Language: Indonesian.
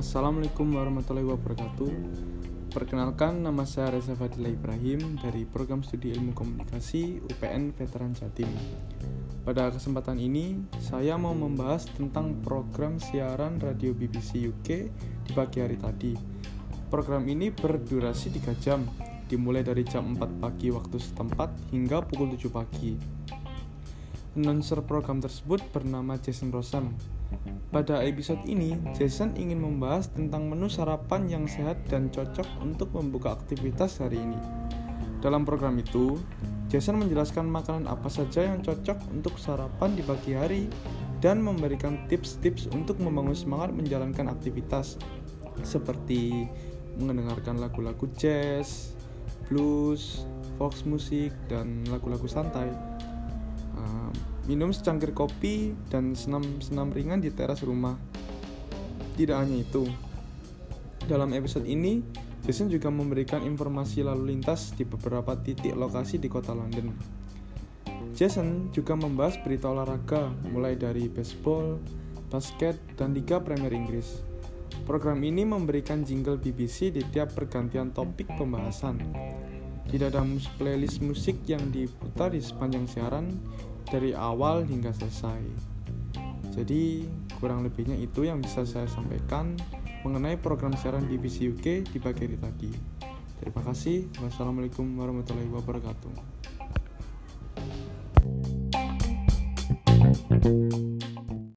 Assalamualaikum warahmatullahi wabarakatuh. Perkenalkan nama saya Reza Fadila Ibrahim dari Program Studi Ilmu Komunikasi UPN Veteran Jatim. Pada kesempatan ini saya mau membahas tentang program siaran radio BBC UK di pagi hari tadi. Program ini berdurasi 3 jam dimulai dari jam 4 pagi waktu setempat hingga pukul 7 pagi Announcer program tersebut bernama Jason Rosen pada episode ini, Jason ingin membahas tentang menu sarapan yang sehat dan cocok untuk membuka aktivitas hari ini. Dalam program itu, Jason menjelaskan makanan apa saja yang cocok untuk sarapan di pagi hari dan memberikan tips-tips untuk membangun semangat menjalankan aktivitas seperti mendengarkan lagu-lagu jazz, blues, folk musik, dan lagu-lagu santai minum secangkir kopi, dan senam-senam ringan di teras rumah. Tidak hanya itu, dalam episode ini, Jason juga memberikan informasi lalu lintas di beberapa titik lokasi di kota London. Jason juga membahas berita olahraga, mulai dari baseball, basket, dan Liga Premier Inggris. Program ini memberikan jingle BBC di tiap pergantian topik pembahasan. Tidak ada playlist musik yang diputar di sepanjang siaran, dari awal hingga selesai. Jadi, kurang lebihnya itu yang bisa saya sampaikan mengenai program siaran BBC UK di pagi hari tadi. Terima kasih. Wassalamualaikum warahmatullahi wabarakatuh.